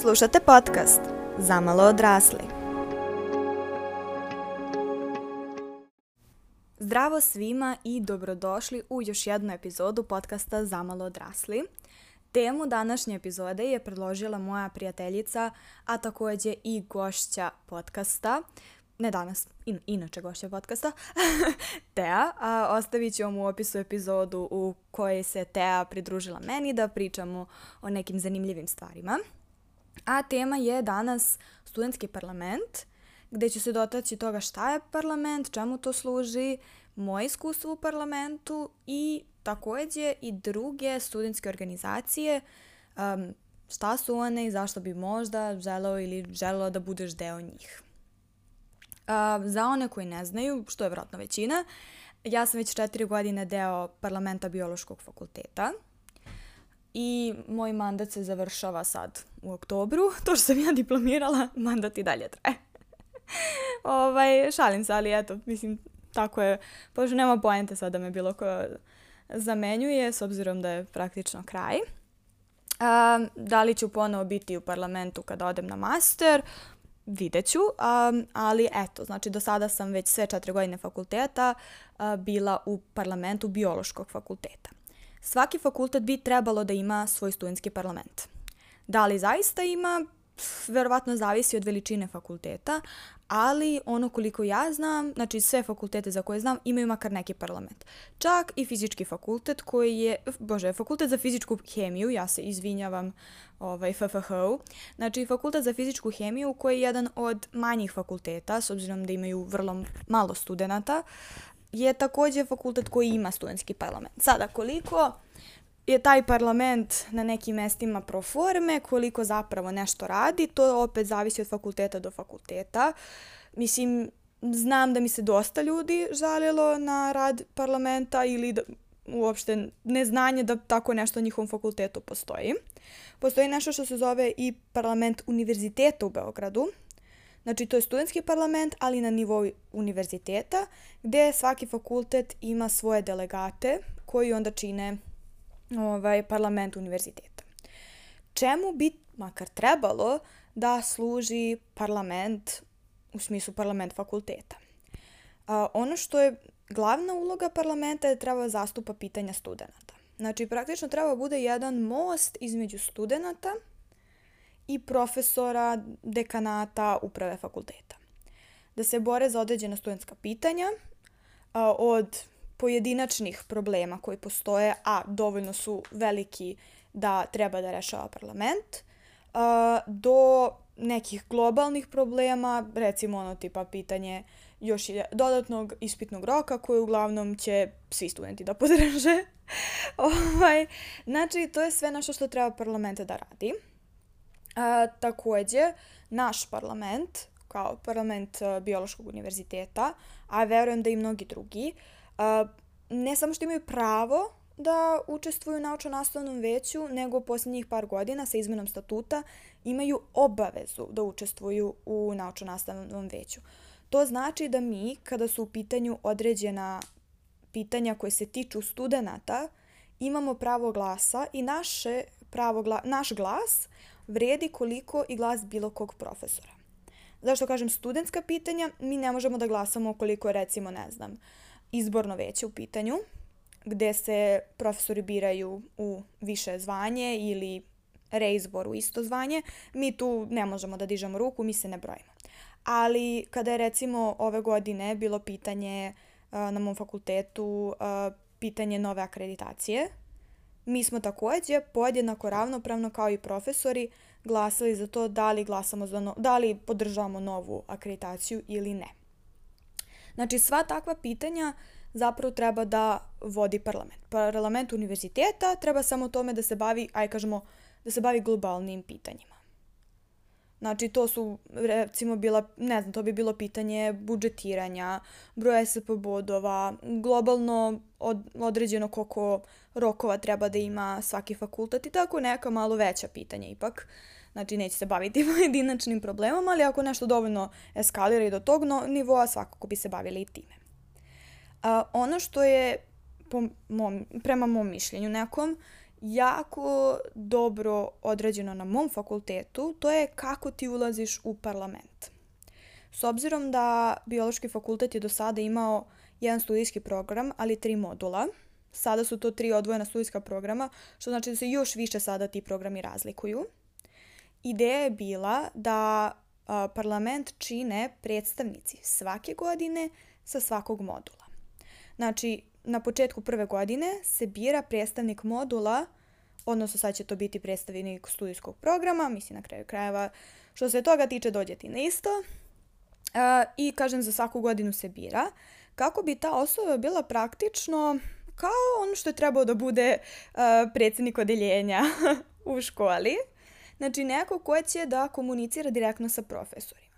Slušate podcast Zamalo odrasli. Zdravo svima i dobrodošli u još jednu epizodu podcasta Zamalo odrasli. Temu današnje epizode je predložila moja prijateljica, a takođe i gošća podcasta, ne danas, in, inače gošća podcasta, Tea. A, ostavit ću vam u opisu epizodu u kojoj se Tea pridružila meni da pričamo o nekim zanimljivim stvarima. A tema je danas studentski parlament, gde ću se dotaći toga šta je parlament, čemu to služi, moje iskustvo u parlamentu i takođe i druge studentske organizacije, um, šta su one i zašto bi možda želeo ili želeo da budeš deo njih. Uh, za one koji ne znaju, što je vratno većina, ja sam već četiri godine deo parlamenta biološkog fakulteta i moj mandat se završava sad u oktobru. To što sam ja diplomirala, mandat i dalje traje. ovaj, šalim se, ali eto, mislim, tako je, pošto nema poente sad da me bilo ko zamenjuje, s obzirom da je praktično kraj. Um, da li ću ponovo biti u parlamentu kada odem na master, vidjet ću, um, ali eto, znači do sada sam već sve četiri godine fakulteta uh, bila u parlamentu biološkog fakulteta. Svaki fakultet bi trebalo da ima svoj studentski parlament. Da li zaista ima, verovatno zavisi od veličine fakulteta, ali ono koliko ja znam, znači sve fakultete za koje znam imaju makar neki parlament. Čak i fizički fakultet koji je, bože, fakultet za fizičku hemiju, ja se izvinjavam ovaj, FFH, znači fakultet za fizičku hemiju koji je jedan od manjih fakulteta, s obzirom da imaju vrlo malo studenta, je takođe fakultet koji ima studentski parlament. Sada, koliko je taj parlament na nekim mestima pro forme, koliko zapravo nešto radi, to opet zavisi od fakulteta do fakulteta. Mislim, znam da mi se dosta ljudi žalilo na rad parlamenta ili da, uopšte neznanje da tako nešto na njihovom fakultetu postoji. Postoji nešto što se zove i parlament univerziteta u Beogradu. Znači, to je studentski parlament, ali na nivou univerziteta, gde svaki fakultet ima svoje delegate koji onda čine ovaj, parlament univerziteta. Čemu bi makar trebalo da služi parlament u smislu parlament fakulteta? A, ono što je glavna uloga parlamenta je da treba zastupa pitanja studenta. Znači, praktično treba da bude jedan most između studenta i profesora, dekanata, uprave fakulteta. Da se bore za određena studentska pitanja, od pojedinačnih problema koji postoje, a dovoljno su veliki da treba da rešava parlament, do nekih globalnih problema, recimo ono tipa pitanje još dodatnog ispitnog roka koje uglavnom će svi studenti da podrže. ovaj, znači, to je sve nešto što treba parlamente da radi. A, takođe, naš parlament, kao parlament Biološkog univerziteta, a verujem da i mnogi drugi, ne samo što imaju pravo da učestvuju u naučno-nastavnom veću, nego poslednjih par godina sa izmenom statuta imaju obavezu da učestvuju u naučno-nastavnom veću. To znači da mi, kada su u pitanju određena pitanja koje se tiču studenta, imamo pravo glasa i naše pravo gla naš glas vredi koliko i glas bilo kog profesora. Zašto kažem studentska pitanja? Mi ne možemo da glasamo koliko je recimo, ne znam, izborno veće u pitanju, gde se profesori biraju u više zvanje ili reizbor u isto zvanje, mi tu ne možemo da dižemo ruku, mi se ne brojimo. Ali kada je recimo ove godine bilo pitanje uh, na mom fakultetu, uh, pitanje nove akreditacije, mi smo takođe podjednako ravnopravno kao i profesori glasali za to da li glasamo za no, da li podržavamo novu akreditaciju ili ne. Znači, sva takva pitanja zapravo treba da vodi parlament. Parlament univerziteta treba samo tome da se bavi, aj kažemo, da se bavi globalnim pitanjima. Znači, to su, recimo, bila, ne znam, to bi bilo pitanje budžetiranja, broja SP bodova, globalno od, određeno koliko rokova treba da ima svaki fakultet i tako neka malo veća pitanja ipak. Znači, neće se baviti pojedinačnim problemom, ali ako nešto dovoljno eskalira i do tog no, nivoa, svakako bi se bavili i time. A, ono što je po mom, prema mom mišljenju nekom jako dobro odrađeno na mom fakultetu, to je kako ti ulaziš u parlament. S obzirom da biološki fakultet je do sada imao jedan studijski program, ali tri modula, sada su to tri odvojena studijska programa, što znači da se još više sada ti programi razlikuju. Ideja je bila da parlament čine predstavnici svake godine sa svakog modula. Znači, na početku prve godine se bira predstavnik modula, odnosno sad će to biti predstavnik studijskog programa, mislim na kraju krajeva što se toga tiče dođe ti na isto. Uh, I kažem za svaku godinu se bira kako bi ta osoba bila praktično kao ono što je trebao da bude uh, predsednik odeljenja u školi. Znači neko ko će da komunicira direktno sa profesorima.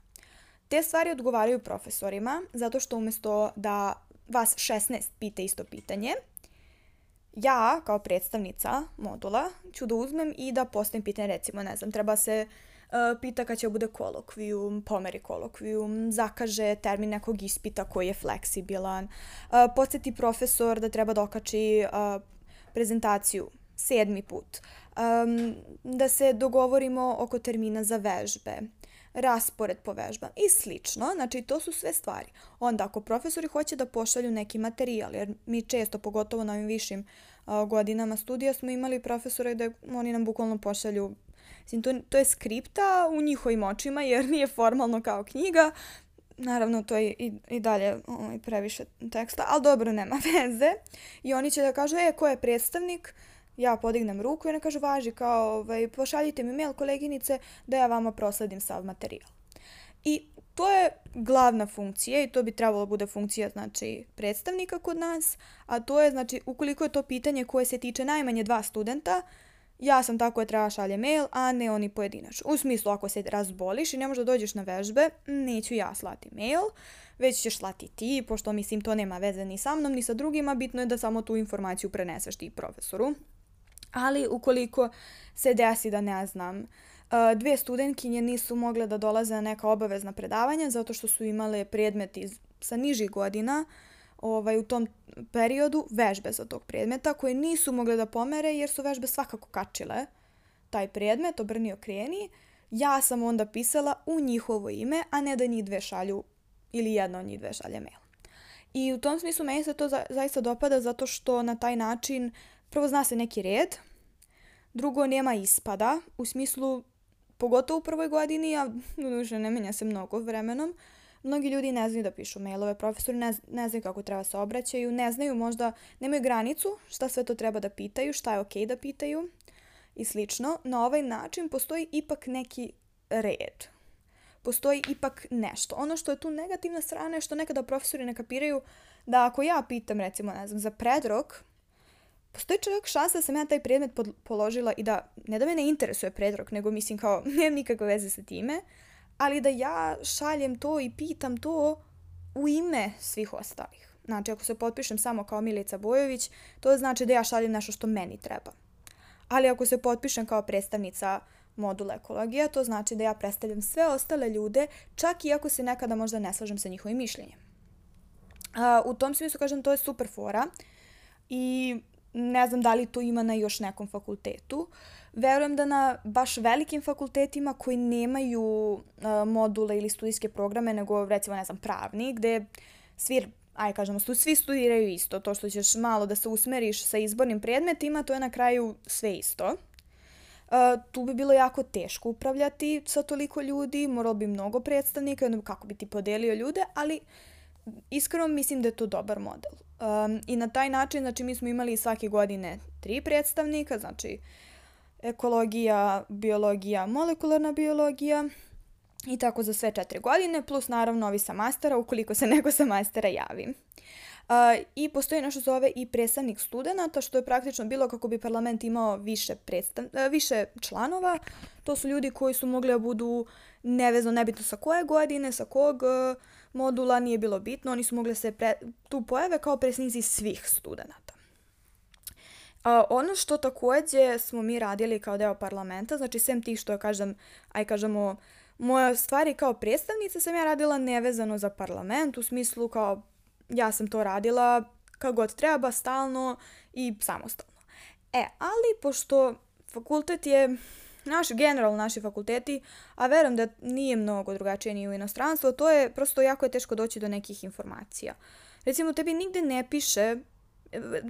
Te stvari odgovaraju profesorima zato što umesto da vas 16 pita isto pitanje, ja kao predstavnica modula ću da uzmem i da postavim pitanje, recimo, ne znam, treba se uh, pita kad će bude kolokvijum, pomeri kolokvijum, zakaže termin nekog ispita koji je fleksibilan, uh, podsjeti profesor da treba da okači uh, prezentaciju sedmi put, um, da se dogovorimo oko termina za vežbe, raspored po vežbama i slično. Znači, to su sve stvari. Onda, ako profesori hoće da pošalju neki materijal, jer mi često, pogotovo na ovim višim uh, godinama studija, smo imali profesore da oni nam bukvalno pošalju Mislim, to, to je skripta u njihovim očima jer nije formalno kao knjiga. Naravno, to je i, i dalje ovaj, previše teksta, ali dobro, nema veze. I oni će da kažu, e, ko je predstavnik? Ja podignem ruku i ona kaže važi kao ovaj, pošaljite mi mail koleginice da ja vama prosledim sav materijal. I to je glavna funkcija i to bi trebalo da bude funkcija znači predstavnika kod nas, a to je znači ukoliko je to pitanje koje se tiče najmanje dva studenta, ja sam tako je treba šalje mail, a ne oni pojedinačno. U smislu ako se razboliš i ne možda dođeš na vežbe, neću ja slati mail, već ćeš slati ti, pošto mislim to nema veze ni sa mnom ni sa drugima, bitno je da samo tu informaciju preneseš ti profesoru ali ukoliko se desi da ne znam, uh, dve studentkinje nisu mogle da dolaze na neka obavezna predavanja zato što su imale predmet iz, sa nižih godina ovaj, u tom periodu vežbe za tog predmeta koje nisu mogle da pomere jer su vežbe svakako kačile taj predmet, obrnio kreni. Ja sam onda pisala u njihovo ime, a ne da njih dve šalju ili jedna od njih dve šalje mail. I u tom smislu meni se to za, zaista dopada zato što na taj način prvo zna se neki red, drugo nema ispada, u smislu, pogotovo u prvoj godini, a duže ne menja se mnogo vremenom, mnogi ljudi ne znaju da pišu mailove, profesori ne, ne znaju kako treba se obraćaju, ne znaju možda, nemaju granicu šta sve to treba da pitaju, šta je okej okay da pitaju i slično. Na ovaj način postoji ipak neki red. Postoji ipak nešto. Ono što je tu negativna strana je što nekada profesori ne kapiraju da ako ja pitam recimo, ne znam, za predrok, postoji čak šansa da sam ja taj predmet položila i da, ne da me ne interesuje predrok, nego mislim kao, nemam nikakve veze sa time, ali da ja šaljem to i pitam to u ime svih ostalih. Znači, ako se potpišem samo kao Milica Bojović, to znači da ja šaljem nešto što meni treba. Ali ako se potpišem kao predstavnica modula ekologija, to znači da ja predstavljam sve ostale ljude, čak i ako se nekada možda ne slažem sa njihovim mišljenjem. U tom smislu, kažem, to je super fora i ne znam da li to ima na još nekom fakultetu. Verujem da na baš velikim fakultetima koji nemaju uh, module ili studijske programe, nego recimo, ne znam, pravni, gde svi, aj kažemo, stu, svi studiraju isto. To što ćeš malo da se usmeriš sa izbornim predmetima, to je na kraju sve isto. Uh, tu bi bilo jako teško upravljati sa toliko ljudi, moralo bi mnogo predstavnika, kako bi ti podelio ljude, ali iskreno mislim da je to dobar model. Um, I na taj način, znači mi smo imali svake godine tri predstavnika, znači ekologija, biologija, molekularna biologija i tako za sve četiri godine, plus naravno ovi sa mastera, ukoliko se neko sa mastera javi. Uh, I postoji nešto zove i predstavnik studenta, što je praktično bilo kako bi parlament imao više, predstav, uh, više članova. To su ljudi koji su mogli da budu nevezno, nebitno sa koje godine, sa kog uh, modula, nije bilo bitno, oni su mogli da se pre, tu pojave kao predstavnici svih studenta. A, ono što takođe smo mi radili kao deo parlamenta, znači sem tih što kažem, aj kažemo, moja stvari kao predstavnica sam ja radila nevezano za parlament, u smislu kao ja sam to radila kako god treba, stalno i samostalno. E, ali pošto fakultet je naši, generalno naši fakulteti, a verujem da nije mnogo drugačije ni u inostranstvu, to je prosto jako je teško doći do nekih informacija. Recimo, tebi nigde ne piše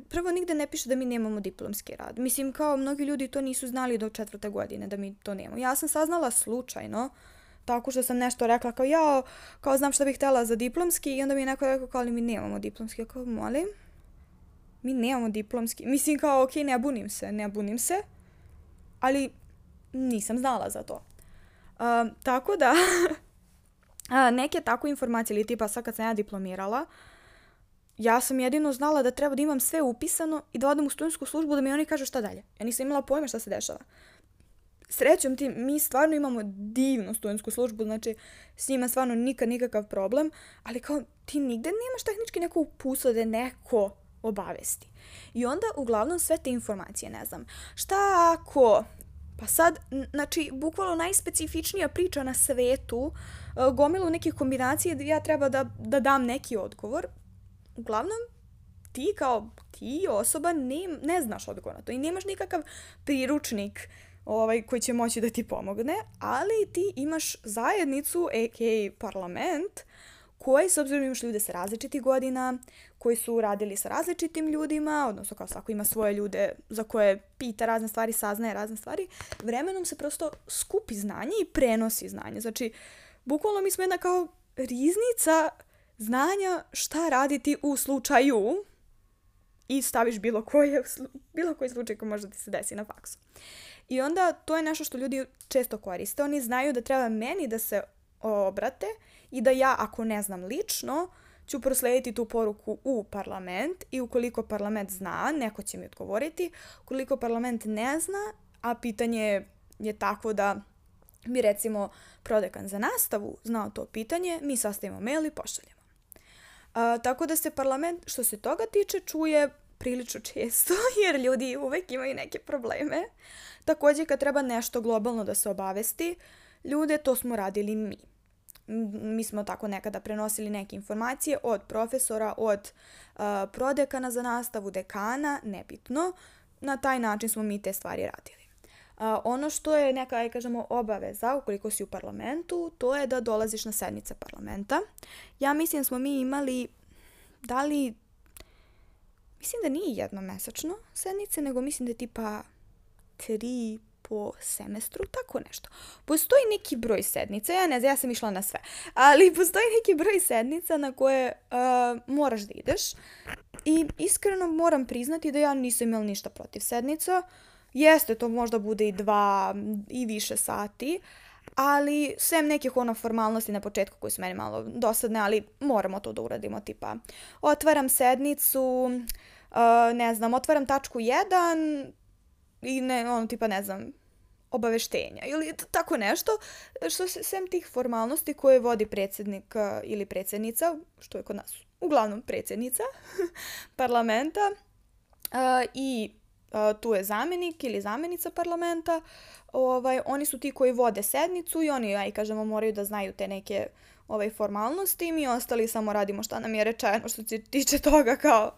prvo nigde ne piše da mi nemamo diplomski rad. Mislim, kao mnogi ljudi to nisu znali do četvrte godine da mi to nemamo. Ja sam saznala slučajno, tako što sam nešto rekla kao ja, kao znam šta bih htjela za diplomski i onda mi je neko rekao kao ali mi nemamo diplomski. Ja kao molim, mi nemamo diplomski. Mislim kao ok, ne bunim se, ne bunim se, ali nisam znala za to. Uh, tako da, neke tako informacije ili tipa sad kad sam ja diplomirala, ja sam jedino znala da treba da imam sve upisano i da odem u studentsku službu da mi oni kažu šta dalje. Ja nisam imala pojma šta se dešava. Srećom ti, mi stvarno imamo divnu studentsku službu, znači s njima stvarno nikad nikakav problem, ali kao ti nigde nemaš tehnički neko upustvo da neko obavesti. I onda uglavnom sve te informacije, ne znam, šta ako Pa sad, znači, bukvalno najspecifičnija priča na svetu, e, gomilu nekih kombinacija da ja treba da, da dam neki odgovor. Uglavnom, ti kao ti osoba ne, ne znaš odgovor na to i nemaš nikakav priručnik ovaj, koji će moći da ti pomogne, ali ti imaš zajednicu, a.k.a. parlament, koji, s obzirom imaš ljude sa različitih godina, koji su radili sa različitim ljudima, odnosno kao svako ima svoje ljude za koje pita razne stvari, saznaje razne stvari, vremenom se prosto skupi znanje i prenosi znanje. Znači, bukvalno mi smo jedna kao riznica znanja šta raditi u slučaju i staviš bilo, koje, bilo koji slučaj koji može da se desi na faksu. I onda to je nešto što ljudi često koriste. Oni znaju da treba meni da se obrate i da ja, ako ne znam lično, ću proslediti tu poruku u parlament i ukoliko parlament zna, neko će mi odgovoriti. Ukoliko parlament ne zna, a pitanje je takvo da mi recimo prodekan za nastavu znao to pitanje, mi sastavimo mail i pošaljemo. A, tako da se parlament, što se toga tiče, čuje prilično često, jer ljudi uvek imaju neke probleme. Takođe, kad treba nešto globalno da se obavesti, ljude, to smo radili mi mi smo tako nekada prenosili neke informacije od profesora, od uh, prodekana za nastavu, dekana, nebitno. Na taj način smo mi te stvari radili. Uh, ono što je neka, aj kažemo, obaveza ukoliko si u parlamentu, to je da dolaziš na sednice parlamenta. Ja mislim da smo mi imali, da li, mislim da nije jednomesečno sednice, nego mislim da je tipa tri po semestru, tako nešto. Postoji neki broj sednica, ja ne znam, ja sam išla na sve, ali postoji neki broj sednica na koje uh, moraš da ideš i iskreno moram priznati da ja nisam imala ništa protiv sednica. Jeste, to možda bude i dva i više sati, ali sem nekih ono formalnosti na početku koje su meni malo dosadne, ali moramo to da uradimo, tipa otvaram sednicu, uh, ne znam, otvaram tačku 1, i ne, ono, tipa, ne znam, obaveštenja ili tako nešto, što se, sem tih formalnosti koje vodi predsjednik ili predsjednica, što je kod nas uglavnom predsjednica parlamenta uh, i uh, tu je zamjenik ili zamjenica parlamenta, ovaj, oni su ti koji vode sednicu i oni, aj kažemo, moraju da znaju te neke ovaj, formalnosti, mi ostali samo radimo šta nam je rečeno što se tiče toga kao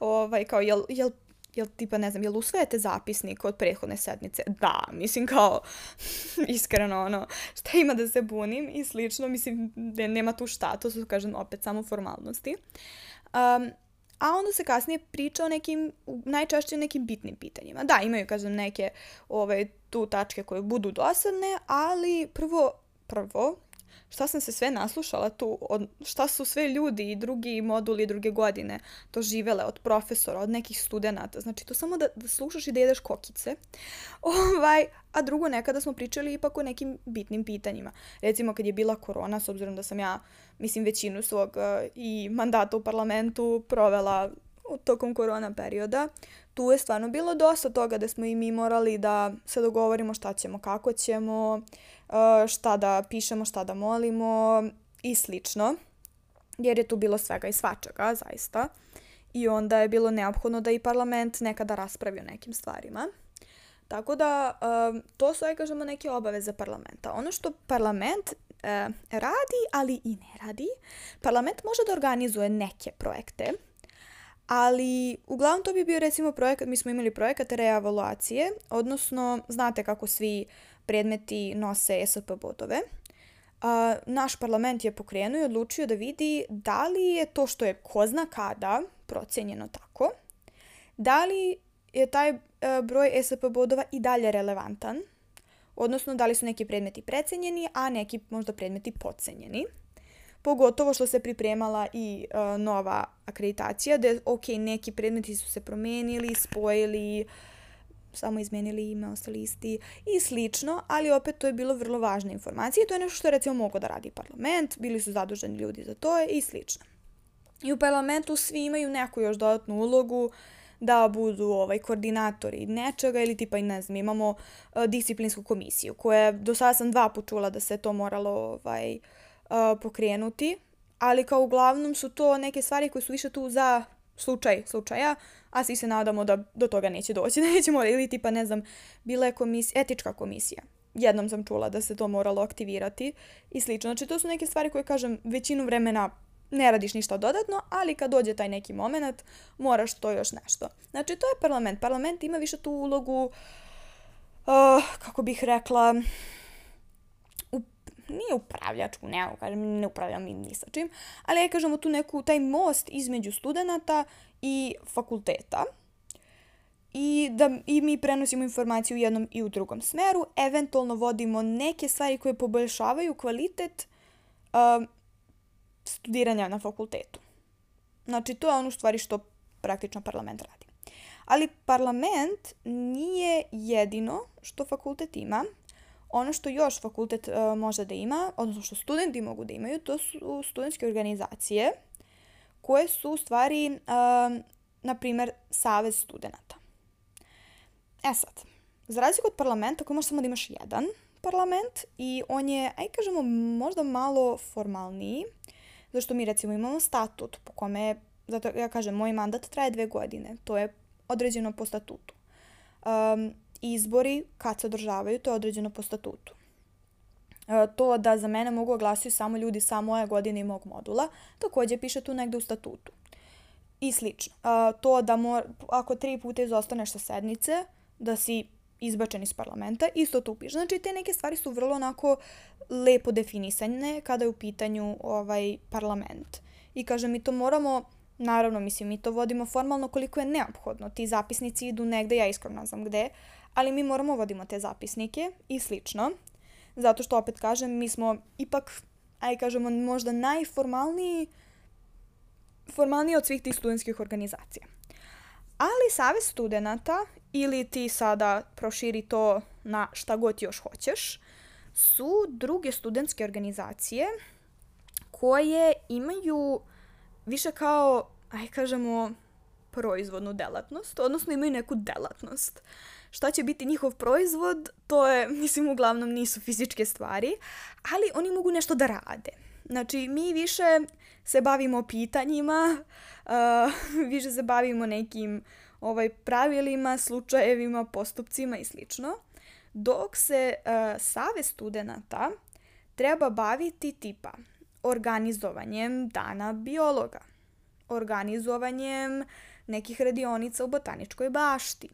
ovaj, kao jel, jel jel tipa, ne znam, jel usvajate zapisnik od prethodne sednice? Da, mislim kao, iskreno, ono, šta ima da se bunim i slično, mislim, da nema tu šta, to su, kažem, opet samo formalnosti. Um, a onda se kasnije priča o nekim, najčešće nekim bitnim pitanjima. Da, imaju, kažem, neke ove, tu tačke koje budu dosadne, ali prvo, prvo, šta sam se sve naslušala tu, od, šta su sve ljudi i drugi moduli druge godine to živele od profesora, od nekih studenta. Znači, to samo da, da slušaš i da jedeš kokice. Ovaj, a drugo, nekada smo pričali ipak o nekim bitnim pitanjima. Recimo, kad je bila korona, s obzirom da sam ja, mislim, većinu svog uh, i mandata u parlamentu provela tokom korona perioda, tu je stvarno bilo dosta toga da smo i mi morali da se dogovorimo šta ćemo, kako ćemo, uh, šta da pišemo, šta da molimo i slično. Jer je tu bilo svega i svačega, zaista. I onda je bilo neophodno da i parlament nekada raspravi o nekim stvarima. Tako da, um, to su, aj kažemo, neke obaveze parlamenta. Ono što parlament uh, radi, ali i ne radi, parlament može da organizuje neke projekte, Ali, uglavnom to bi bio recimo projekat, mi smo imali projekat reavaluacije, odnosno znate kako svi predmeti nose ESP bodove. A, naš parlament je pokrenuo i odlučio da vidi da li je to što je ko zna kada procenjeno tako, da li je taj e, broj ESP bodova i dalje relevantan, odnosno da li su neki predmeti precenjeni, a neki možda predmeti pocenjeni. Pogotovo što se pripremala i uh, nova akreditacija, da ok, neki predmeti su se promenili, spojili, samo izmenili ime, ostali isti i slično, ali opet to je bilo vrlo važna informacija i to je nešto što je recimo mogo da radi parlament, bili su zaduženi ljudi za to i slično. I u parlamentu svi imaju neku još dodatnu ulogu da budu ovaj koordinatori nečega ili tipa i ne znam, imamo uh, disciplinsku komisiju koja do sada sam dva put čula da se to moralo ovaj, uh, pokrenuti, ali kao uglavnom su to neke stvari koje su više tu za slučaj slučaja, a svi se nadamo da do toga neće doći, da nećemo, ili tipa, ne znam, bila je komisija, etička komisija. Jednom sam čula da se to moralo aktivirati i slično. Znači, to su neke stvari koje, kažem, većinu vremena ne radiš ništa dodatno, ali kad dođe taj neki moment, moraš to još nešto. Znači, to je parlament. Parlament ima više tu ulogu, uh, kako bih rekla, nije upravljačku, ne, kažem, ne upravljam ni sa čim, ali ja kažemo tu neku, taj most između studenta i fakulteta i da i mi prenosimo informaciju u jednom i u drugom smeru, eventualno vodimo neke stvari koje poboljšavaju kvalitet uh, studiranja na fakultetu. Znači, to je ono stvari što praktično parlament radi. Ali parlament nije jedino što fakultet ima. Ono što još fakultet uh, može da ima, odnosno što studenti mogu da imaju, to su studentske organizacije koje su u stvari, uh, na primer, Savez studenta. E sad, za razliku od parlamenta koji može samo da imaš jedan parlament i on je, aj kažemo, možda malo formalniji, zašto mi recimo imamo statut po kome, zato ja kažem, moj mandat traje dve godine, to je određeno po statutu. Um, izbori kad se održavaju, to je određeno po statutu. E, to da za mene mogu oglasiti samo ljudi sa moje godine i mog modula, takođe piše tu negde u statutu. I slično. E, to da mor, ako tri puta izostaneš sa sednice, da si izbačen iz parlamenta, isto tu piše. Znači, te neke stvari su vrlo onako lepo definisane kada je u pitanju ovaj parlament. I kažem, mi to moramo Naravno, mislim, mi to vodimo formalno koliko je neophodno. Ti zapisnici idu negde, ja iskreno ne znam gde, ali mi moramo vodimo te zapisnike i slično. Zato što, opet kažem, mi smo ipak, aj kažemo, možda najformalniji formalniji od svih tih studentskih organizacija. Ali Savez studenta, ili ti sada proširi to na šta god još hoćeš, su druge studentske organizacije koje imaju više kao, aj kažemo, proizvodnu delatnost, odnosno imaju neku delatnost. Šta će biti njihov proizvod, to je, mislim, uglavnom nisu fizičke stvari, ali oni mogu nešto da rade. Znači, mi više se bavimo pitanjima, uh, više se bavimo nekim ovaj, pravilima, slučajevima, postupcima i slično, dok se uh, Save studenta treba baviti tipa organizovanjem dana biologa, organizovanjem nekih radionica u botaničkoj bašti,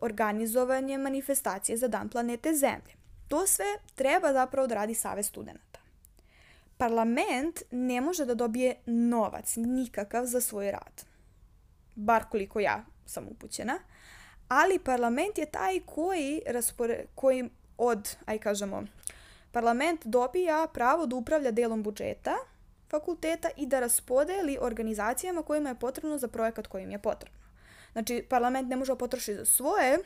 organizovanjem manifestacije za dan planete Zemlje. To sve treba zapravo da radi Savez studenta. Parlament ne može da dobije novac nikakav za svoj rad. Bar koliko ja sam upućena. Ali parlament je taj koji, raspore, koji od, aj kažemo, parlament dobija pravo da upravlja delom budžeta fakulteta i da raspodeli organizacijama kojima je potrebno za projekat kojim je potrebno. Znači, parlament ne može da potroši za svoje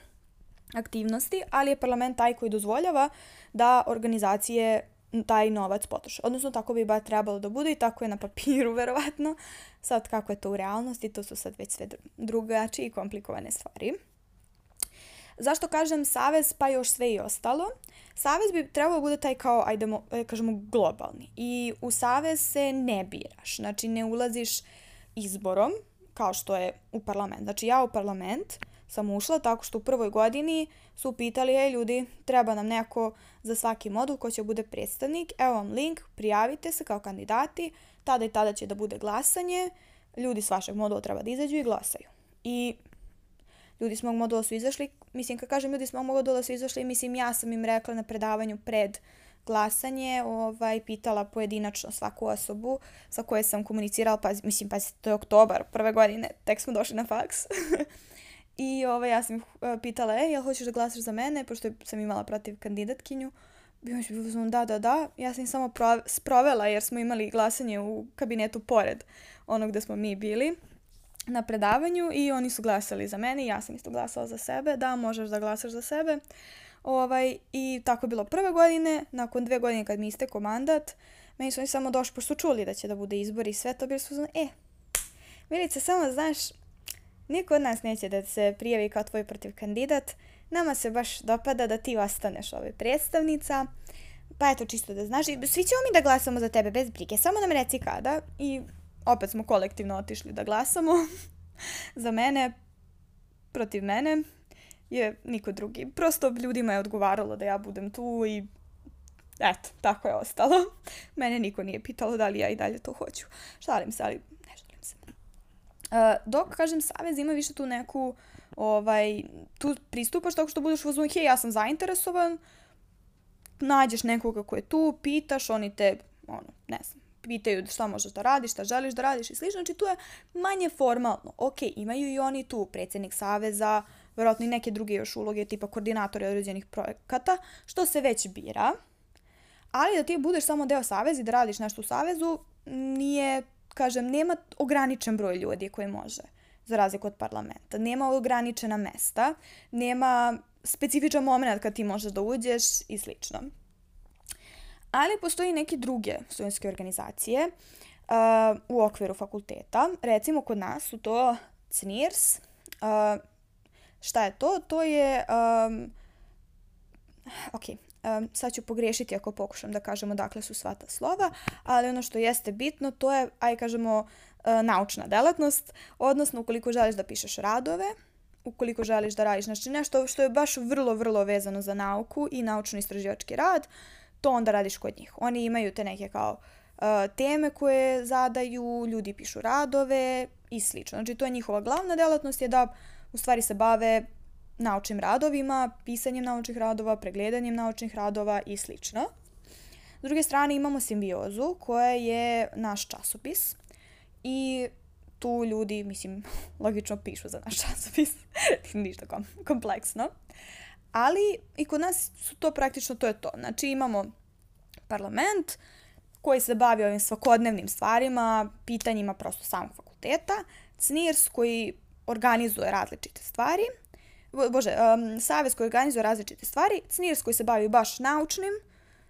aktivnosti, ali je parlament taj koji dozvoljava da organizacije taj novac potroše. Odnosno, tako bi ba trebalo da bude i tako je na papiru, verovatno. Sad, kako je to u realnosti, to su sad već sve drugačije i komplikovane stvari. Zašto kažem savez, pa još sve i ostalo? Savez bi trebalo da bude taj kao, ajde, e, kažemo, globalni. I u savez se ne biraš. Znači, ne ulaziš izborom, kao što je u parlament. Znači, ja u parlament sam ušla tako što u prvoj godini su pitali, ej ljudi, treba nam neko za svaki modul ko će bude predstavnik, evo vam link, prijavite se kao kandidati, tada i tada će da bude glasanje, ljudi s vašeg modula treba da izađu i glasaju. I ljudi s mog modula su izašli, mislim kad kažem ljudi s mog modula su izašli, mislim ja sam im rekla na predavanju pred glasanje, ovaj, pitala pojedinačno svaku osobu sa koje sam komunicirala, pa, mislim, pa to je oktobar prve godine, tek smo došli na faks. I ovaj, ja sam ih uh, pitala, e, jel hoćeš da glasaš za mene, pošto sam imala protiv kandidatkinju. Bio mi da, da, da. Ja sam ih samo sprovela jer smo imali glasanje u kabinetu pored onog gde smo mi bili na predavanju i oni su glasali za mene i ja sam isto glasala za sebe. Da, možeš da glasaš za sebe. Ovaj, I tako je bilo. Prve godine. Nakon dve godine kad mi isteko mandat, meni su oni samo došli, pošto su čuli da će da bude izbor i sve to, bili su znači, e, Milice, samo znaš, niko od nas neće da se prijavi kao tvoj protiv kandidat, nama se baš dopada da ti ostaneš ovaj predstavnica, pa eto čisto da znaš, svi ćemo mi da glasamo za tebe bez brige, samo nam reci kada. I opet smo kolektivno otišli da glasamo za mene, protiv mene je niko drugi. Prosto ljudima je odgovaralo da ja budem tu i eto, tako je ostalo. Mene niko nije pitalo da li ja i dalje to hoću. Šalim se, ali ne šalim se. Uh, dok, kažem, Savez ima više tu neku, ovaj, tu pristupaš tako što budeš uzmano, hej, ja sam zainteresovan, nađeš nekoga ko je tu, pitaš, oni te, ono, ne znam, pitaju šta možeš da radiš, šta želiš da radiš i slično. Znači tu je manje formalno. Ok, imaju i oni tu predsednik saveza, verovatno i neke druge još uloge, tipa koordinatori određenih projekata, što se već bira. Ali da ti budeš samo deo saveza i da radiš nešto u savezu, nije, kažem, nema ograničen broj ljudi koji može, za razliku od parlamenta. Nema ograničena mesta, nema specifičan moment kad ti možeš da uđeš i slično. Ali postoji neke druge studentske organizacije uh, u okviru fakulteta. Recimo kod nas su to CNIRS. Uh, šta je to? To je... Um, ok, um, sad ću pogrešiti ako pokušam da kažemo dakle su sva ta slova, ali ono što jeste bitno to je, aj kažemo, uh, naučna delatnost, odnosno ukoliko želiš da pišeš radove, ukoliko želiš da radiš znači nešto što je baš vrlo, vrlo vezano za nauku i naučno-istraživački rad, to onda radiš kod njih. Oni imaju te neke kao uh, teme koje zadaju, ljudi pišu radove i slično. Znači to je njihova glavna delatnost je da u stvari se bave naučnim radovima, pisanjem naučnih radova, pregledanjem naučnih radova i slično. S druge strane imamo simbiozu koja je naš časopis i tu ljudi, mislim, logično pišu za naš časopis, ništa kom kompleksno. Ali i kod nas su to praktično, to je to. Znači imamo parlament koji se bavi ovim svakodnevnim stvarima, pitanjima prosto samog fakulteta, CNIRS koji organizuje različite stvari, bože, um, savez koji organizuje različite stvari, CNIRS koji se bavi baš naučnim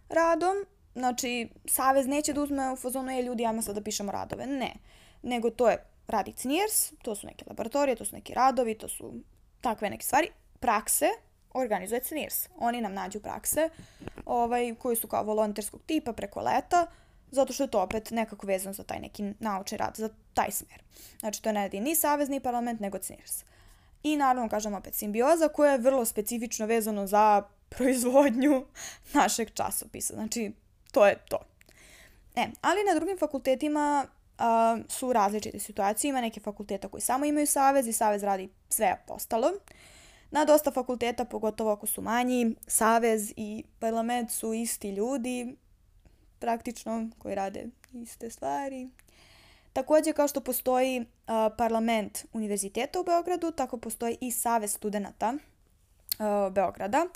radom, znači savez neće da uzme u fazonu, je ljudi, ajmo sad da pišemo radove, ne, nego to je radi CNIRS, to su neke laboratorije, to su neki radovi, to su takve neke stvari, prakse, organizuje CNIRS. Oni nam nađu prakse ovaj, koji su kao volonterskog tipa preko leta, zato što je to opet nekako vezano za taj neki naučni rad, za taj smer. Znači, to ne radi ni Savezni parlament, nego CNIRS. I naravno, kažem opet, simbioza koja je vrlo specifično vezano za proizvodnju našeg časopisa. Znači, to je to. E, ali na drugim fakultetima a, su različite situacije. Ima neke fakulteta koji samo imaju savez i savez radi sve ostalo. Na dosta fakulteta, pogotovo ako su manji, savez i parlament su isti ljudi, praktično, koji rade iste stvari. Takođe, kao što postoji uh, parlament univerziteta u Beogradu, tako postoji i Savez studenta uh, Beograda.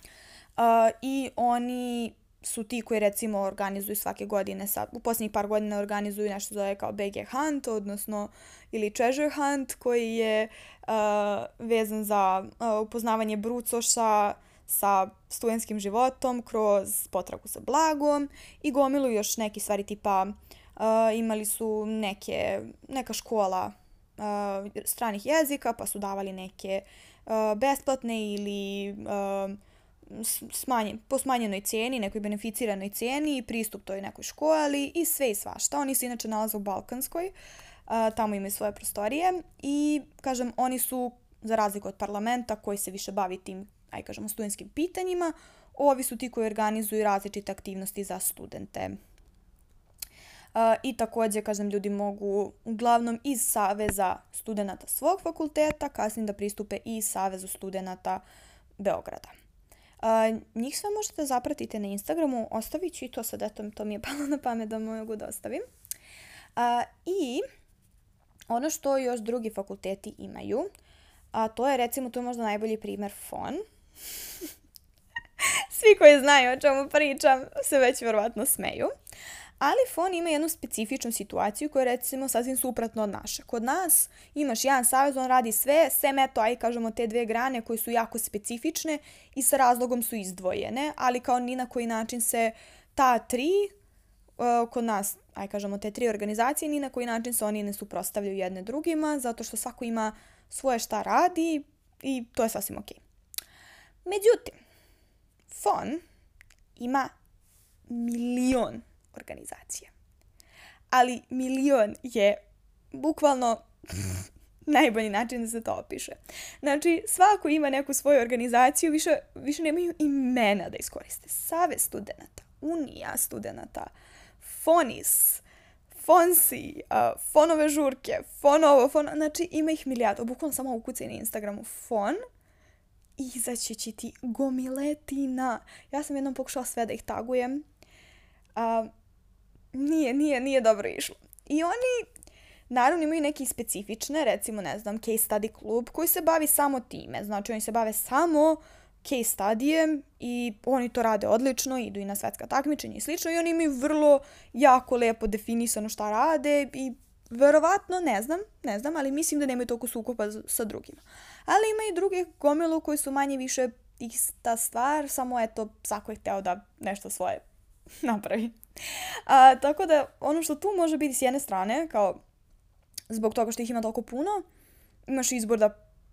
Uh, I oni su ti koji recimo organizuju svake godine, sad, u posljednjih par godina organizuju nešto zove kao BG Hunt, odnosno ili Treasure Hunt, koji je uh, vezan za uh, upoznavanje brucoša sa studentskim životom kroz potragu za blagom i gomilu još neki stvari tipa uh, imali su neke, neka škola uh, stranih jezika pa su davali neke uh, besplatne ili uh, smanjen, po smanjenoj cijeni, nekoj beneficiranoj cijeni i pristup toj nekoj školi i sve i svašta. Oni se inače nalaze u Balkanskoj, uh, tamo imaju svoje prostorije i, kažem, oni su, za razliku od parlamenta koji se više bavi tim, aj kažemo, studentskim pitanjima, ovi su ti koji organizuju različite aktivnosti za studente. I takođe, kažem, ljudi mogu uglavnom iz Saveza studenta svog fakulteta kasnije da pristupe i Savezu studenta Beograda. Uh, njih sve možete zapratiti na Instagramu, ostavit ću i to sad, eto, to mi je palo na pamet da mogu da ostavim. Uh, I ono što još drugi fakulteti imaju, a to je recimo, to je možda najbolji primer FON. Svi koji znaju o čemu pričam se već verovatno smeju. Ali FON ima jednu specifičnu situaciju koja je recimo sasvim suprotno od naše. Kod nas imaš jedan savez, on radi sve, sem eto, aj kažemo te dve grane koje su jako specifične i sa razlogom su izdvojene, ali kao ni na koji način se ta tri, uh, kod nas, aj kažemo te tri organizacije, ni na koji način se oni ne suprostavljaju jedne drugima, zato što svako ima svoje šta radi i to je sasvim okej. Okay. Međutim, FON ima milion organizacija. Ali milion je bukvalno najbolji način da se to opiše. Znači, svako ima neku svoju organizaciju, više, više nemaju imena da iskoriste. Save studenta, Unija studenta, Fonis, Fonsi, uh, fonove žurke, fonovo, fon... Znači, ima ih milijardu. Bukvalno samo ukucaj na Instagramu fon izaći će ti gomiletina. Ja sam jednom pokušala sve da ih tagujem. Uh, nije, nije, nije dobro išlo. I oni, naravno, imaju neke specifične, recimo, ne znam, case study klub koji se bavi samo time. Znači, oni se bave samo case studijem i oni to rade odlično, idu i na svetska takmičenja i slično i oni imaju vrlo jako lepo definisano šta rade i verovatno, ne znam, ne znam, ali mislim da nemaju toliko sukopa sa drugima. Ali ima i druge gomilu koji su manje više ista stvar, samo eto, svako je hteo da nešto svoje napravi. A, tako da, ono što tu može biti s jedne strane, kao zbog toga što ih ima toliko puno, imaš izbor da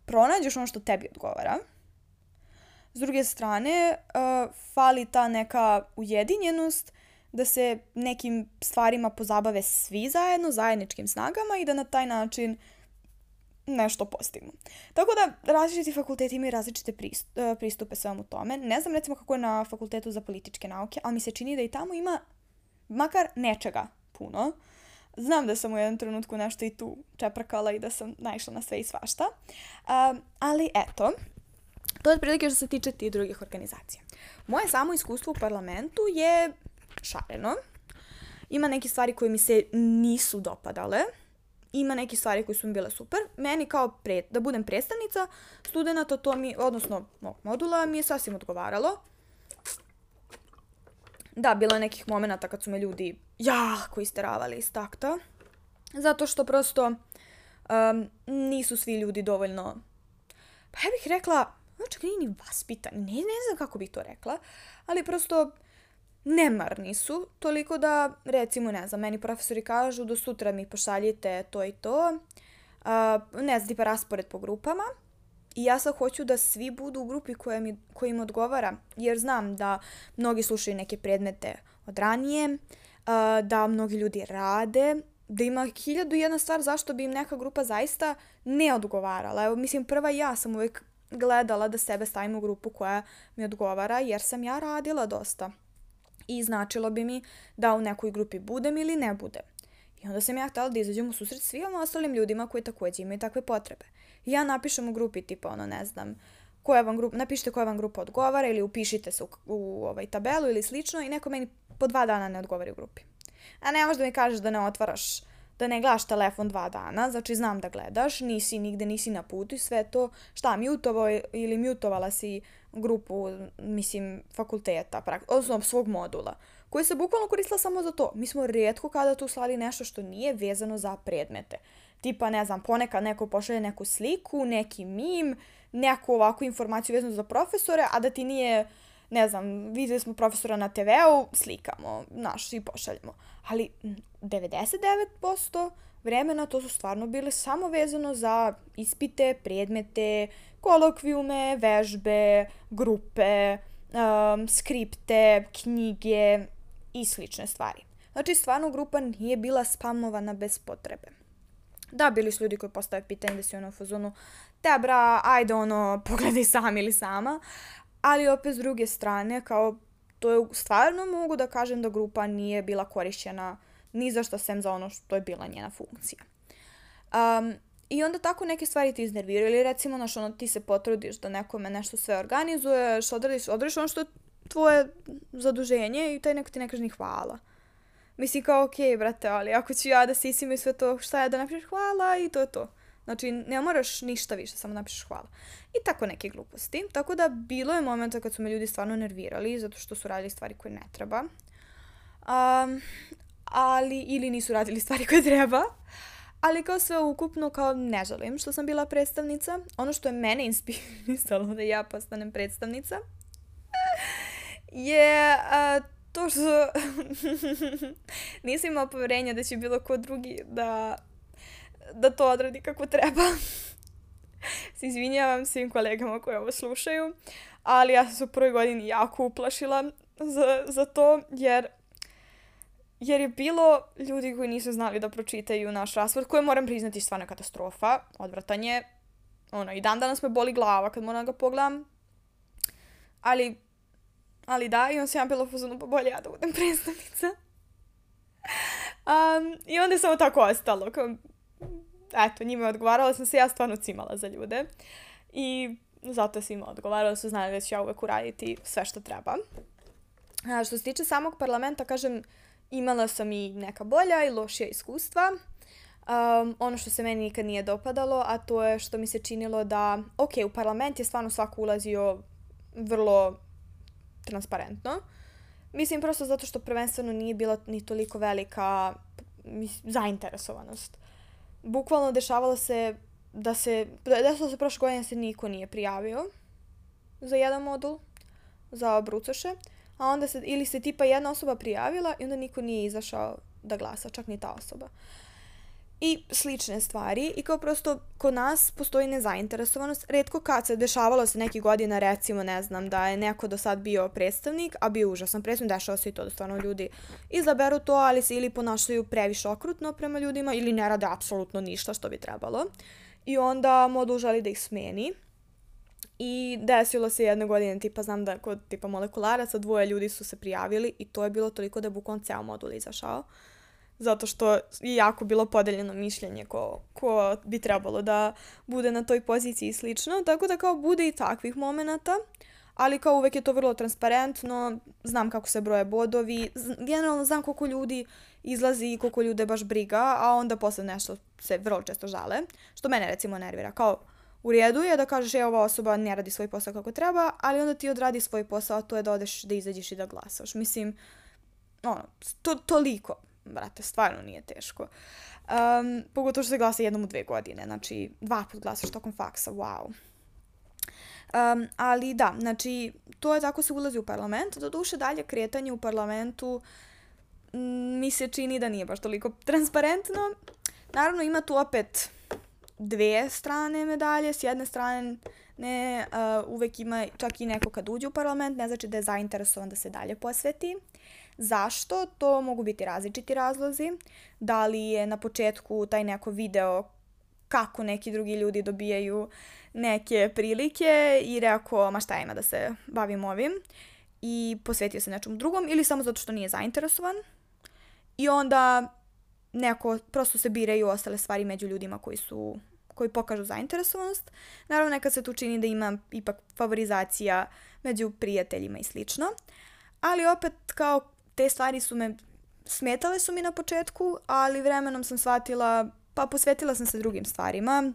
pronađeš ono što tebi odgovara. S druge strane, uh, fali ta neka ujedinjenost da se nekim stvarima pozabave svi zajedno, zajedničkim snagama i da na taj način nešto postignu. Tako da različiti fakulteti imaju različite pristupe svemu tome. Ne znam recimo kako je na fakultetu za političke nauke, ali mi se čini da i tamo ima makar nečega puno. Znam da sam u jednom trenutku nešto i tu čeprkala i da sam naišla na sve i svašta. Um, ali eto, to je otprilike što se tiče tih drugih organizacija. Moje samo iskustvo u parlamentu je šareno. Ima neke stvari koje mi se nisu dopadale. Ima neke stvari koje su mi bile super. Meni kao pre, da budem predstavnica studenta, to mi, odnosno mog modula, mi je sasvim odgovaralo da, bilo je nekih momenta kad su me ljudi jako isteravali iz takta. Zato što prosto um, nisu svi ljudi dovoljno, pa ja bih rekla, čak nije ni vaspitan, ne, ne znam kako bih to rekla, ali prosto nemarni su, toliko da, recimo, ne znam, meni profesori kažu do sutra mi pošaljite to i to, uh, ne znam, tipa raspored po grupama, I ja sad hoću da svi budu u grupi koja, mi, koja im odgovara, jer znam da mnogi slušaju neke predmete od ranije, da mnogi ljudi rade, da ima hiljadu jedna stvar zašto bi im neka grupa zaista ne odgovarala. Evo, mislim, prva ja sam uvijek gledala da sebe stavim u grupu koja mi odgovara, jer sam ja radila dosta. I značilo bi mi da u nekoj grupi budem ili ne budem. I onda sam ja htjela da izađem u susret svim ostalim ljudima koji takođe imaju takve potrebe. I ja napišem u grupi tipa ono ne znam koja vam grupa, napišite koja vam grupa odgovara ili upišite se u, u ovaj tabelu ili slično i neko meni po dva dana ne odgovori u grupi. A ne možeš da mi kažeš da ne otvaraš, da ne gledaš telefon dva dana, znači znam da gledaš, nisi nigde, nisi na putu i sve to, šta, mutovao ili mutovala si grupu, mislim, fakulteta, odnosno svog modula koja se bukvalno koristila samo za to. Mi smo rijetko kada tu slali nešto što nije vezano za predmete. Tipa, ne znam, ponekad neko pošalje neku sliku, neki mim, neku ovakvu informaciju vezanu za profesore, a da ti nije, ne znam, videli smo profesora na TV-u, slikamo, naš, i pošaljemo. Ali 99% vremena to su stvarno bile samo vezano za ispite, predmete, kolokvijume, vežbe, grupe, um, skripte, knjige, i slične stvari. Znači, stvarno grupa nije bila spamovana bez potrebe. Da, bili su ljudi koji postave pitanje da si ono u fazonu, te bra, ajde ono, pogledaj sam ili sama, ali opet s druge strane, kao, to je stvarno mogu da kažem da grupa nije bila korišćena Ni za što sem za ono što je bila njena funkcija. Um, I onda tako neke stvari ti iznerviraju. Ili recimo, znaš, ono, ti se potrudiš da nekome nešto sve organizuješ, odradiš, odradiš ono što je tvoje zaduženje i taj neko ti ne kaže ni hvala. Misli kao, okej, okay, brate, ali ako ću ja da sisim i sve to, šta je da napišeš hvala i to je to. Znači, ne moraš ništa više, samo napišeš hvala. I tako neke gluposti. Tako da bilo je momenta kad su me ljudi stvarno nervirali, zato što su radili stvari koje ne treba. Um, ali, ili nisu radili stvari koje treba. Ali kao sve ukupno, kao ne želim što sam bila predstavnica. Ono što je mene inspirisalo da ja postanem predstavnica je uh, to što nisam imao poverenja da će bilo ko drugi da, da to odradi kako treba. se izvinjavam svim kolegama koji ovo slušaju, ali ja sam se u prvoj godini jako uplašila za, za to, jer jer je bilo ljudi koji nisu znali da pročitaju naš rasport, koje moram priznati stvarno katastrofa, odvratanje, ono, i dan danas me boli glava kad moram da ga pogledam, ali, ali da, i on se ja bilo fuzonu, pa bolje ja da budem predstavnica. Um, I onda je samo tako ostalo, kao, eto, njima je odgovarala sam se, ja stvarno cimala za ljude. I zato je svima odgovarala, su znali da ću ja uvek uraditi sve što treba. A, što se tiče samog parlamenta, kažem, imala sam i neka bolja i lošija iskustva. Um, ono što se meni nikad nije dopadalo, a to je što mi se činilo da, ok, u parlament je stvarno svako ulazio vrlo transparentno. Mislim, prosto zato što prvenstveno nije bila ni toliko velika mislim, zainteresovanost. Bukvalno dešavalo se da se, desilo se prošle godine se niko nije prijavio za jedan modul, za brucoše a onda se, ili se tipa jedna osoba prijavila i onda niko nije izašao da glasa, čak ni ta osoba. I slične stvari i kao prosto kod nas postoji nezainteresovanost. Redko kad se dešavalo se neki godina recimo ne znam da je neko do sad bio predstavnik, a bio užasan predstavnik, dešava se i to da stvarno ljudi izaberu to, ali se ili ponašaju previše okrutno prema ljudima ili ne rade apsolutno ništa što bi trebalo. I onda modul želi da ih smeni I desilo se jedne godine, tipa znam da kod tipa molekulara dvoje ljudi su se prijavili i to je bilo toliko da je bukvalno ceo modul izašao. Zato što je jako bilo podeljeno mišljenje ko, ko bi trebalo da bude na toj poziciji i slično. Tako da kao bude i takvih momenta, ali kao uvek je to vrlo transparentno, znam kako se broje bodovi, generalno znam koliko ljudi izlazi i koliko ljude baš briga, a onda posle nešto se vrlo često žale, što mene recimo nervira. Kao, u redu je da kažeš je ova osoba ne radi svoj posao kako treba, ali onda ti odradi svoj posao, a to je da odeš da izađeš i da glasaš. Mislim, ono, to, toliko, brate, stvarno nije teško. Um, pogotovo što se glasa jednom u dve godine, znači dva put glasaš tokom faksa, wow. Um, ali da, znači, to je tako se ulazi u parlament. Do duše dalje kretanje u parlamentu m, mi se čini da nije baš toliko transparentno. Naravno ima tu opet dve strane medalje. S jedne strane ne, uh, uvek ima čak i neko kad uđe u parlament, ne znači da je zainteresovan da se dalje posveti. Zašto? To mogu biti različiti razlozi. Da li je na početku taj neko video kako neki drugi ljudi dobijaju neke prilike i rekao, ma šta ima da se bavim ovim i posvetio se nečemu drugom ili samo zato što nije zainteresovan i onda neko, prosto se biraju ostale stvari među ljudima koji su koji pokažu zainteresovanost. Naravno, nekad se tu čini da ima ipak favorizacija među prijateljima i slično. Ali opet, kao te stvari su me, smetale su mi na početku, ali vremenom sam shvatila, pa posvetila sam se drugim stvarima.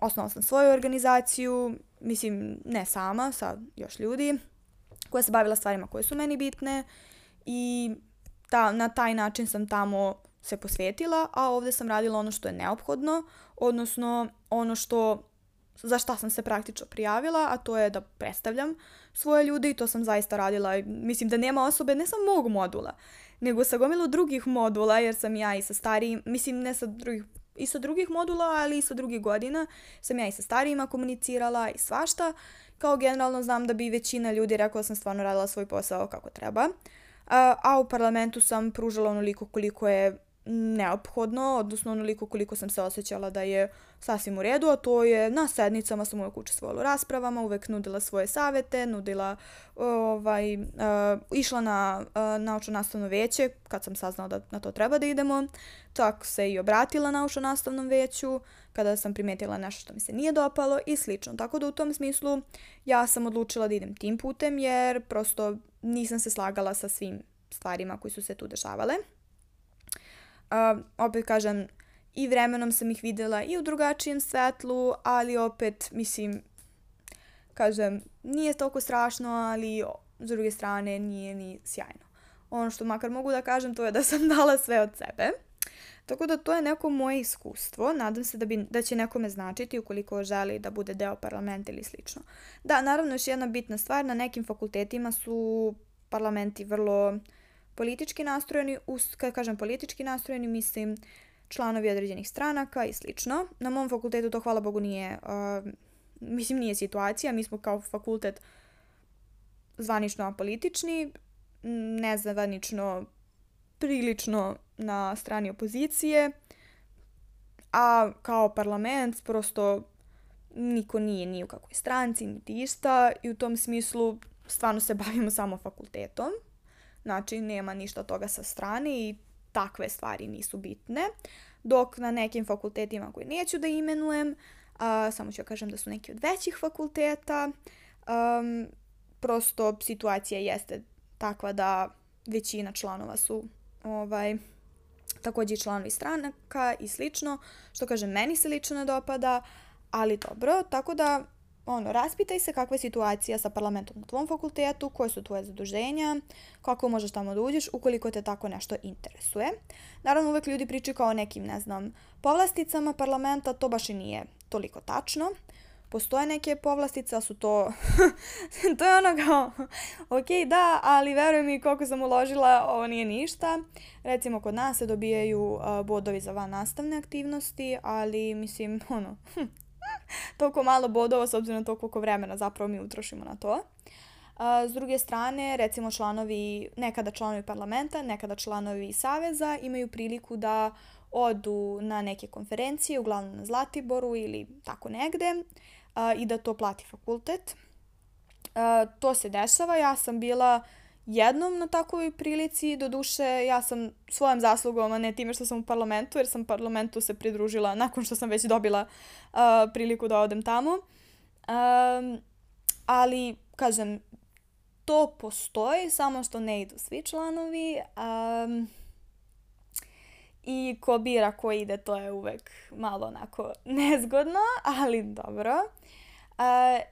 Osnovala sam svoju organizaciju, mislim, ne sama, sa još ljudi, koja se bavila stvarima koje su meni bitne i ta, na taj način sam tamo se posvetila, a ovde sam radila ono što je neophodno, odnosno ono što za šta sam se praktično prijavila, a to je da predstavljam svoje ljude i to sam zaista radila. Mislim da nema osobe, ne samo mog modula, nego sa gomilu drugih modula, jer sam ja i sa starijim, mislim ne sa drugih, i sa drugih modula, ali i sa drugih godina, sam ja i sa starijima komunicirala i svašta. Kao generalno znam da bi većina ljudi rekla da sam stvarno radila svoj posao kako treba. A, u parlamentu sam pružala onoliko koliko je neophodno, odnosno onoliko koliko sam se osjećala da je sasvim u redu, a to je na sednicama sam uvek učestvovala u raspravama, uvek nudila svoje savete, nudila, ovaj, uh, išla na uh, naučno nastavno veće kad sam saznala da na to treba da idemo, čak se i obratila naučno nastavnom veću kada sam primetila nešto što mi se nije dopalo i slično. Tako da u tom smislu ja sam odlučila da idem tim putem jer prosto nisam se slagala sa svim stvarima koji su se tu dešavale. Uh, opet kažem, i vremenom sam ih videla i u drugačijem svetlu, ali opet, mislim, kažem, nije toliko strašno, ali s druge strane nije ni sjajno. Ono što makar mogu da kažem to je da sam dala sve od sebe. Tako da to je neko moje iskustvo. Nadam se da, bi, da će nekome značiti ukoliko želi da bude deo parlamenta ili slično. Da, naravno još jedna bitna stvar, na nekim fakultetima su parlamenti vrlo politički nastrojeni, us, kad kažem politički nastrojeni, mislim članovi određenih stranaka i slično. Na mom fakultetu to hvala Bogu nije, uh, mislim nije situacija, mi smo kao fakultet zvanično apolitični, nezvanično prilično na strani opozicije, a kao parlament prosto niko nije ni u kakvoj stranci, niti išta i u tom smislu stvarno se bavimo samo fakultetom. Znači, nema ništa toga sa strane i takve stvari nisu bitne. Dok na nekim fakultetima koje neću da imenujem, a, samo ću ja kažem da su neki od većih fakulteta, um, prosto situacija jeste takva da većina članova su ovaj, takođe i članovi stranaka i slično, što kažem, meni se lično ne dopada, ali dobro, tako da ono, raspitaj se kakva je situacija sa parlamentom na tvom fakultetu, koje su tvoje zaduženja, kako možeš tamo da uđeš ukoliko te tako nešto interesuje. Naravno, uvek ljudi pričaju kao o nekim, ne znam, povlasticama parlamenta, to baš i nije toliko tačno. Postoje neke povlastice, ali su to... to je ono kao, ok, da, ali veruj mi koliko sam uložila, ovo nije ništa. Recimo, kod nas se dobijaju bodovi za van nastavne aktivnosti, ali mislim, ono, hm, toliko malo bodova s obzirom na to koliko vremena zapravo mi utrošimo na to. A, s druge strane, recimo članovi, nekada članovi parlamenta, nekada članovi saveza imaju priliku da odu na neke konferencije, uglavnom na Zlatiboru ili tako negde, i da to plati fakultet. To se dešava, ja sam bila jednom na takvoj prilici, do duše ja sam svojom zaslugom, a ne time što sam u parlamentu, jer sam parlamentu se pridružila nakon što sam već dobila uh, priliku da odem tamo. Um, ali, kažem, to postoji, samo što ne idu svi članovi. Um, I ko bira ko ide, to je uvek malo onako nezgodno, ali dobro.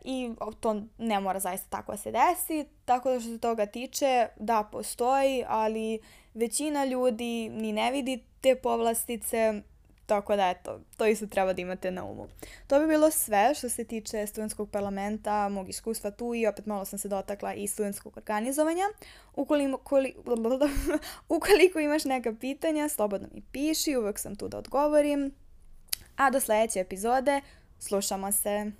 I to ne mora zaista tako da se desi, tako da što se toga tiče, da, postoji, ali većina ljudi ni ne vidi te povlastice, tako da eto, to isto treba da imate na umu. To bi bilo sve što se tiče studentskog parlamenta, mog iskustva tu i opet malo sam se dotakla i studentskog organizovanja. Ukoliko, ukoliko imaš neka pitanja, slobodno mi piši, uvek sam tu da odgovorim. A do sledeće epizode slušamo se.